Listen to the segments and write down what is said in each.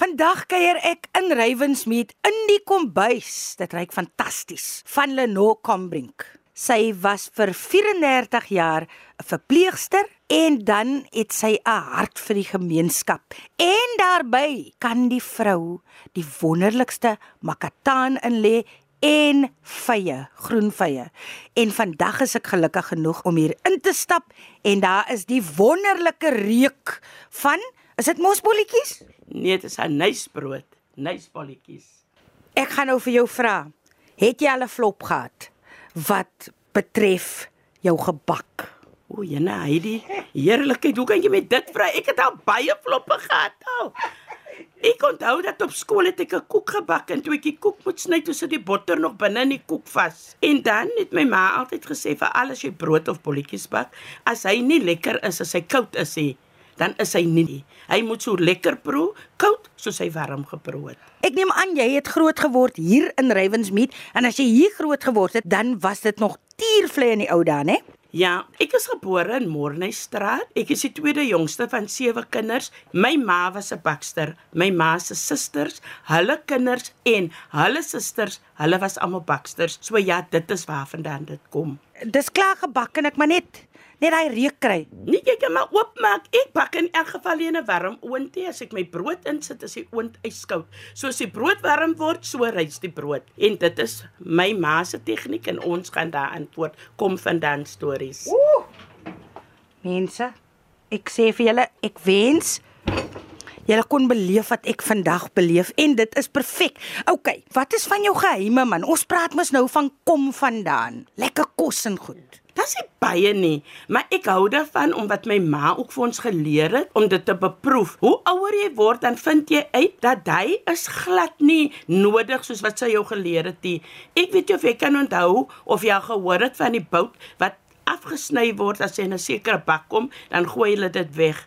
Vandag kuier ek in Rywensmeet in die kombuis. Dit ruik fantasties. Van Lenore Combrink. Sy was vir 34 jaar 'n verpleegster en dan het sy 'n hart vir die gemeenskap. En daarbey kan die vrou die wonderlikste makataan inlê en vye, groen vye. En vandag is ek gelukkig genoeg om hier in te stap en daar is die wonderlike reuk van is dit mosbolletjies? Nee, dit is 'n nysbrood, nysbolletjies. Ek gaan nou vir jou vra. Het jy al 'n flop gehad wat betref jou gebak? O, jene Heidi, heerlikheid, hoe kan jy met dit vra? Ek het al baie floppe gehad al. Ek onthou dat op skool het ek 'n koek gebak en toe ek die koek moet sny, toe sit die botter nog binne in die koek vas. En dan het my ma altyd gesê vir alles jy brood of bolletjies bak, as hy nie lekker is as hy koud is nie, dan is hy nie. Hy moet so lekker proe, koud soos hy warm geproe het. Ek neem aan jy het groot geword hier in Rywensmeet en as jy hier groot geword het, dan was dit nog tiervlei in die ou dae, né? Ja, ek is gebore in Morneystraat. Ek is die tweede jongste van sewe kinders. My ma was 'n bakster. My ma se susters, hulle kinders en hulle susters, hulle was almal baksters. So ja, dit is waarvandaan dit kom. Dis klaar gebak en ek maar net net daai reuk kry. Nee, jy kan maar oopmaak. Ek bak in elk geval in 'n warm oondie as ek my brood insit as die oond yskoud. So as die brood warm word, so rys die brood. En dit is my ma se tegniek en ons gaan daar antwoord kom vandaan stories. Ooh. Mense, ek sê vir julle, ek wens julle kon beleef wat ek vandag beleef en dit is perfek. OK, wat is van jou geheime man? Ons praat mos nou van kom vandaan. Lekker kos en goed. Dis nie baie nie, maar ek hou daarvan omdat my ma ook vir ons geleer het om dit te beproef. Hoe ouer jy word, dan vind jy uit dat hy is glad nie nodig soos wat sy jou geleer het nie. Ek weet jy of jy kan onthou of jy al gehoor het van die bout wat afgesny word as hy in 'n sekere bak kom, dan gooi hulle dit weg.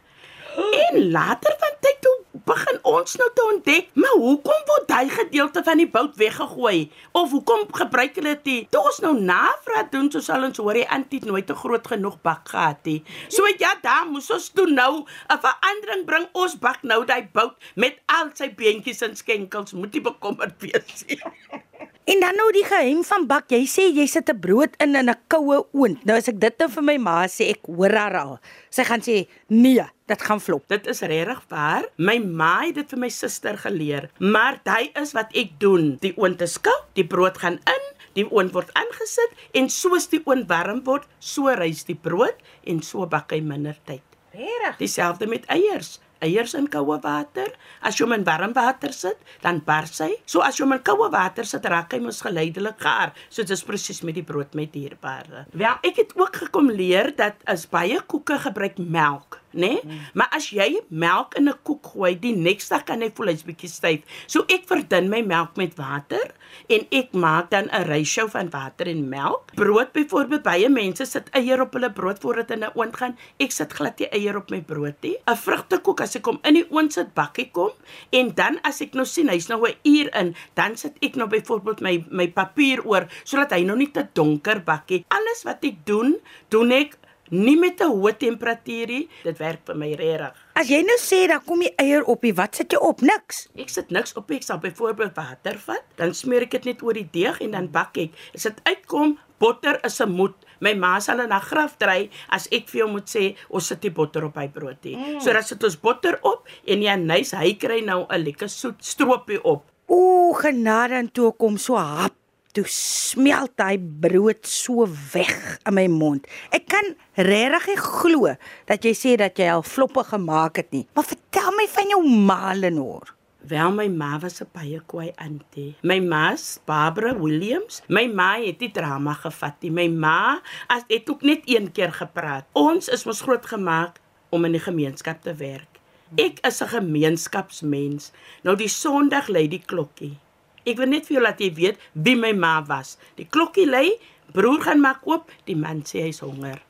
En later van tyd toe begin ons nou te ontdek, maar hoekom word hy gedeelte van die bout weggegooi? Of hoekom gebruik hulle dit? Toe ons nou navraag doen, so sal ons hoor hy antiet nooit 'n groot genoeg bak gehad nie. So ja, daar moes ons toe nou 'n verandering bring. Ons bak nou daai bout met al sy beentjies en skenkels. Moet nie bekommerd wees nie. En dan nou die geheim van bak. Jy sê jy sit 'n brood in in 'n koue oond. Nou as ek dit nou vir my ma sê, ek hoor haar al. Sy gaan sê, "Nee, dit gaan flop." Dit is regtig waar. My ma het dit vir my suster geleer, maar hy is wat ek doen. Die oond is koud, die brood gaan in, die oond word aangesit en soos die oond warm word, so rys die brood en so bak hy minder tyd. Regtig? Dieselfde met eiers. Eiers in koue water. As jy hom in warm water sit, dan bars hy. So as jy hom in koue water sit, raak hy mos geleidelik gaar. So dit is presies met die brood met dierbare. Wel, ek het ook gekom leer dat as baie koeke gebruik melk, né? Nee? Mm. Maar as jy melk in 'n koek gooi, die nekste dag kan hy voel hy's bietjie styf. So ek verdun my melk met water en ek maak dan 'n ratio van water en melk. Brood byvoorbeeld, baie mense sit eier op hulle brood voor dit in 'n oond gaan. Ek sit glad nie eier op my brood nie. 'n Vrugtekoek as ek hom in die oond sit, bakkie kom en dan as ek nou sien hy's nou 'n uur in, dan sit ek nou byvoorbeeld my my papier oor sodat hy nou nie te donker bakkie. Alles wat ek doen, doen ek nie met 'n hoë temperatuur nie. Dit werk vir my regtig. As jy nou sê dan kom die eier op, die wat sit jy op? Niks. Ek sit niks op, ek sal byvoorbeeld water vat, dan smeer ek dit net oor die deeg en dan bak ek. As dit uitkom, botter is 'n moed. My ma sal in haar graf dry as ek vir jou moet sê ons sit die botter op hy brood nie. Mm. So dan sit ons botter op en ja, nys, hy kry nou 'n lekker soet stroopie op. O, genade en toe kom so hap. Toe smelt hy brood so weg in my mond. Ek kan regtig glo dat jy sê dat jy al floppe gemaak het nie. Maar vertel my van jou ma Lenore. Wel my ma was 'n baie kwaai auntie. My ma's Barbara Williams. My ma het nie drama gevat nie. My ma as het ook net een keer gepraat. Ons is mos groot gemaak om in die gemeenskap te werk. Ek is 'n gemeenskapsmens. Nou die Sondag lê die klokkie. Ek wil net vir jou laat weet wie my ma was. Die klokkie lê, broer gaan maak oop, die man sê hy's honger.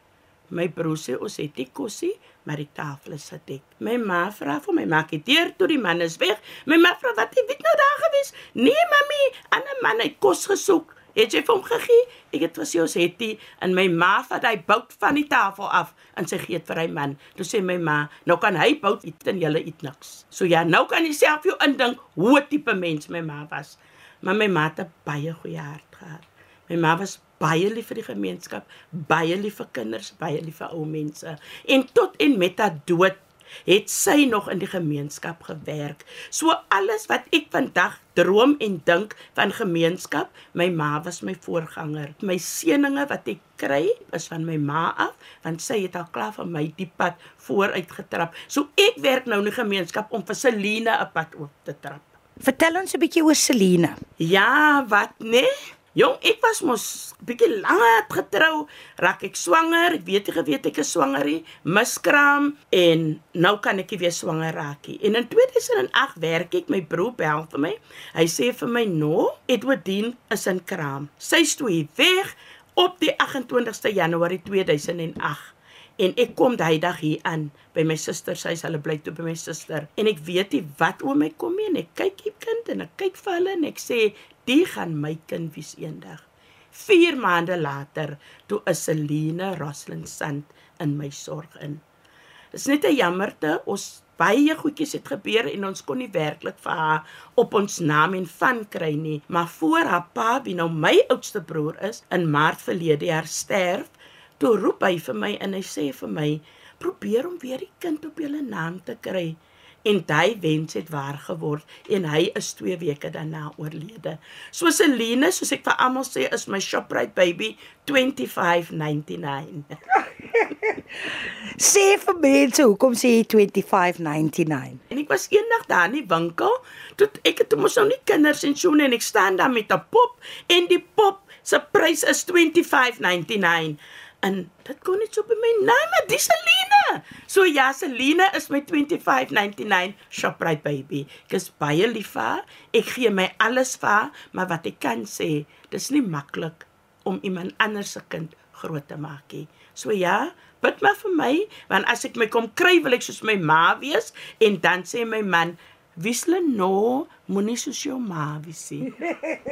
My broer sê ons het nie kosie, maar die tafel is gedek. My ma vra vir my maak die deur toe die man is weg. My ma vra wat jy weet nou daar gewees? Nee mami, ander man het kos gesoek. Het jy vir hom gegee? Ek het vir jou sê dit en my ma vat hy bout van die tafel af en sy gee dit vir hy man. Toe sê my ma, nou kan hy bout eet en julle eet niks. So ja, nou kan jy self jou indink hoe tipe mens my ma was. Maar my ma het baie goeie hart gehad. My ma was baie lief vir die gemeenskap, baie lief vir kinders, baie lief vir ou mense. En tot en met haar dood het sy nog in die gemeenskap gewerk. So alles wat ek vandag droom en dink van gemeenskap, my ma was my voorganger. My seëninge wat ek kry is van my ma af, want sy het al klaar van my die pad vooruit getrap. So ek werk nou in die gemeenskap om vir Celine 'n pad oop te trap. Vertel ons 'n bietjie oor Celine. Ja, wat nee? Jong, ek was mos bietjie lank getrou, raak ek swanger, ek weet nie geweet ek is swanger nie, miskraam en nou kan ek nie weer swanger raak nie. En in 2008 werk ek my broer bel vir my. Hy sê vir my, "No, Edwardine is in kraam." Sy stoei weg op die 28ste Januarie 2008 en ek kom daai dag hier aan by my suster sy hulle bly toe by my suster en ek weet nie wat oom my kom nie en ek kyk die kind en ek kyk vir hulle en ek sê die gaan my kind wees eendag. 4 maande later toe is Celine Roslin Sand in my sorg in. Dis net 'n jammerte. Ons baie goedjies het gebeur en ons kon nie werklik vir haar op ons naam en van kry nie. Maar voor haar pa wie nou my oudste broer is in maart verlede jaar sterf Toe roep hy vir my en hy sê vir my: "Probeer om weer die kind op julle naam te kry." En hy wens het waar geword en hy is 2 weke daarna oorlede. So Celine, soos ek vir almal sê, is my Shoprite baby 25.99. Sê vir mense, hoekom sê jy 25.99? En ek was eendag daar in die winkel, toe ek het mos nou nie kinders en so en ek staan daar met 'n pop en die pop se prys is 25.99 en dit kon net so by my nee maar dis Selina. So ja, Selina is my 25.99 Shoprite baby. Ek is baie lief vir haar. Ek gee my alles vir haar, maar wat ek kan sê, dis nie maklik om iemand anders se kind groot te maak nie. So ja, bid maar vir my, want as ek my kom kry, wil ek soos my ma wees en dan sê my man, Wisle no, moenie soos jou ma wees nie.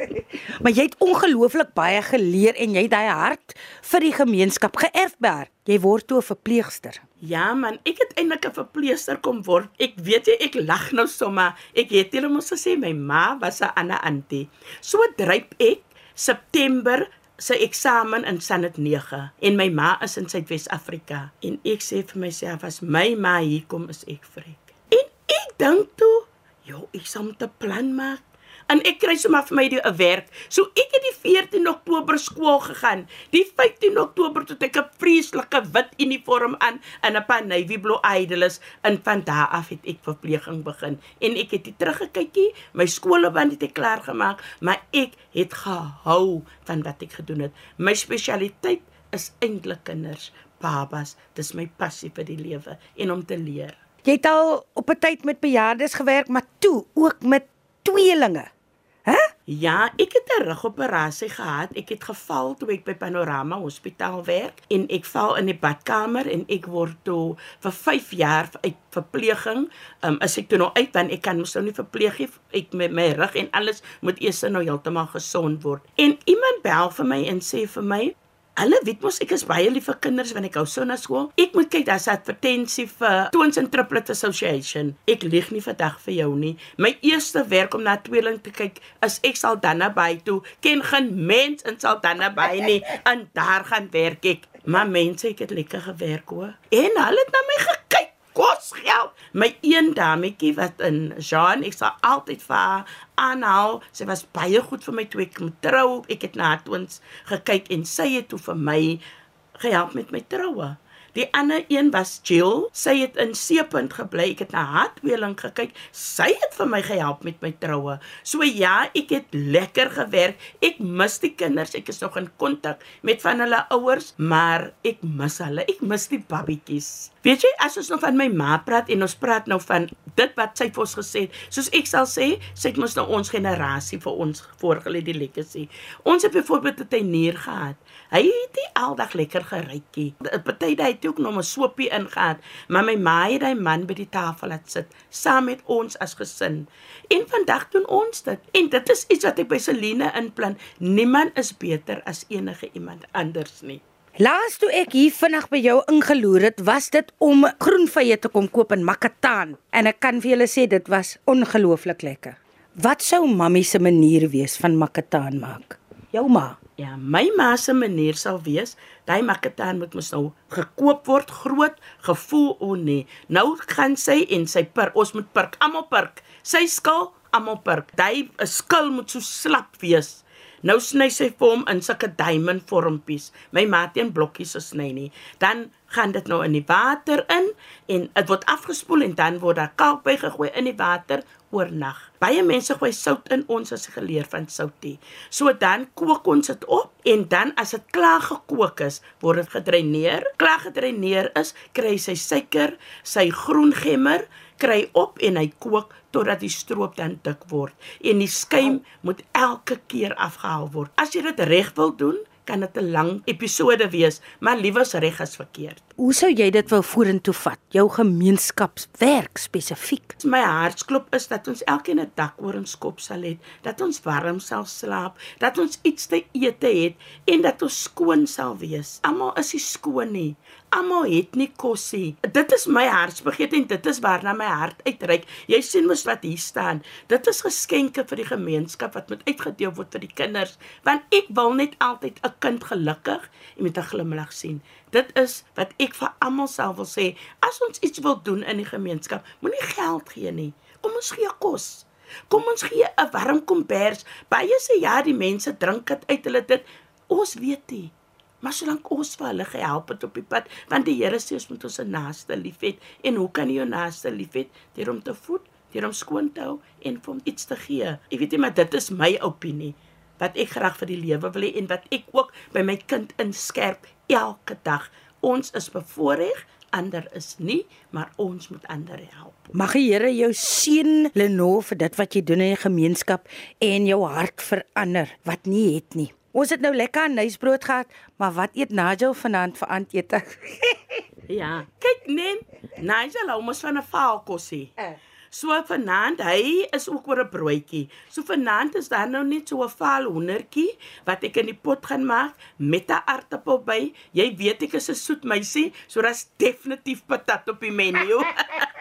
maar jy het ongelooflik baie geleer en jy het daai hart vir die gemeenskap geërf haar. Jy word toe 'n verpleegster. Ja man, ek het eintlik 'n verpleegster kom word. Ek weet jy ek lag nou sommer. Ek het hulle mos gesê my ma was 'n ander antie. So dryp ek September sy eksamen in Sanet 9 en my ma is in Suidwes-Afrika en ek sê vir myself as my ma hier kom is ek vrek. En ek dink toe Jo, ek sal met 'n plan maak. En ek kry sommer vir my die 'n werk. So ek het die 14 Oktober skool gegaan. Die 15 Oktober het ek 'n vreeslike wit uniform aan en 'n paar navy blue idols en van daar af het ek verpleging begin. En ek het dit teruggekykie, my skoolband het ek klaar gemaak, maar ek het gehou van wat ek gedoen het. My spesialiteit is eintlik kinders, babas. Dis my passie vir die lewe en om te leer. Jy het al op 'n tyd met bejaardes gewerk, maar toe ook met tweelinge. Hæ? Ja, ek het 'n rugoperasie gehad. Ek het geval toe ek by Panorama Hospitaal werk en ek val in die badkamer en ek word toe vir 5 jaar uit verpleging. Um is ek toe nou uit want ek kan mos nou nie verpleeg nie. Ek met my rug en alles moet eers nou heeltemal gesond word. En iemand bel vir my en sê vir my, Hulle weet mos ek is baie lief vir kinders wanneer ek hou so na skool. Ek moet kyk daar's 'n advertensie vir Twins and Triplets Association. Ek lieg nie vandag vir jou nie. My eerste werk om na tweeling te kyk is ek sal dan naby toe ken geen mens in sal dan naby nie en daar gaan werk ek. Maar mense ek het lekker gewerk hoor. En hulle het na my gekyk kos geld. My een dametjie wat in Jean, ek sal altyd vir haar aanhou. Sy was baie goed vir my toe ek moet trou. Ek het na haar toons gekyk en sy het toe vir my gehelp met my troue. Die ander een was Jill. Sy het in Seepunt gebly. Ek het na haar tweeling gekyk. Sy het vir my gehelp met my troue. So ja, ek het lekker gewerk. Ek mis die kinders. Ek is nog in kontak met van hulle ouers, maar ek mis hulle. Ek mis die babietjies. Weet jy, as ons nou van my ma praat en ons praat nou van dit wat sy vir ons gesê het. Soos ek sal sê, sy het mos nou ons generasie vir ons voorgelê die legacy. Ons het byvoorbeeld 'n tuinier gehad. Hy het nie aldag lekker gerykie. 'n Party daai het ook nog 'n soopie ingaan, maar my ma het daai man by die tafel laat sit saam met ons as gesin. En vandag doen ons dit. En dit is iets wat ek by Celine inplan. Niemand is beter as enige iemand anders nie. Laas toe ek hier vinnig by jou ingeloer het, was dit om groenvye te kom koop in Makataan en ek kan vir julle sê dit was ongelooflik lekker. Wat sou mammie se manier wees van Makataan maak? Jou ma. Ja, my ma se manier sal wees, daai makataan moet mos nou gekoop word, groot, gevoel o oh nee. Nou gaan sy en sy per, ons moet perk, almal perk. Sy skil, almal perk. Daai skil moet so slap wees. Nou sny sy vir hom in sulke diamond vormpies. My ma teen blokkies gesny nie. Dan gaan dit nou in die water in en dit word afgespoel en dan word daar kalk bygegooi in die water oornag. Baie mense gooi sout in ons as geleer van soutie. So dan kook ons dit op en dan as dit klaar gekook is, word dit gedreineer. Klaar gedreineer is, kry sy suiker, sy groen gemmer, kry op en hy kook totdat die stroop dan dik word en die skuim moet elke keer afgehaal word. As jy dit reg wil doen, kan dit 'n lang episode wees, maar liewers reg as verkeerd. Hoe sou jy dit wou vorentoe vat? Jou gemeenskapswerk spesifiek. My hartsklop is dat ons elkeen 'n dak oor ons kop sal hê, dat ons warm sal slaap, dat ons iets te eet het en dat ons skoon sal wees. Almal is nie skoon nie. Almal het nie kos nie. Dit is my hartsbegeerte en dit is waarna my hart uitreik. Jy sien mos wat hier staan. Dit is geskenke vir die gemeenskap wat moet uitgedeel word vir die kinders, want ek wil net altyd 'n kind gelukkig en met 'n glimlag sien. Dit is wat ek vir almal self wil sê. As ons iets wil doen in die gemeenskap, moenie geld gee nie. Kom ons gee kos. Kom ons gee 'n warm kombers. Baie sê ja, die mense drink dit uit hulle dit. Ons weet nie. Maar solank ons vir hulle gehelp het op die pad, want die Here sê ons moet ons naaste liefhet. En hoe kan jy jou naaste liefhet? Deur hom te voed, deur hom skoon te hou en vir hom iets te gee. Ek weet nie, maar dit is my opinie wat ek graag vir die lewe wil hê en wat ek ook by my kind inskerp elke dag. Ons is bevoordeel, ander is nie, maar ons moet ander help. Mag die Here jou seën Lenore vir dit wat jy doen in die gemeenskap en jou hart verander wat nie het nie. Ons het nou lekker nuisbrood gehad, maar wat eet Nigel vanaand vir aandete? ja, kyk net, Nigel hou mos van 'n vaalkossie. Uh. So vanaand, hy is ook oor 'n broodjie. So vanaand is daar nou net so 'n vaal hoendertjie wat ek in die pot gaan maak met 'n aartappel by. Jy weet ek is 'n soet meisie, so daar's definitief patat op die menu.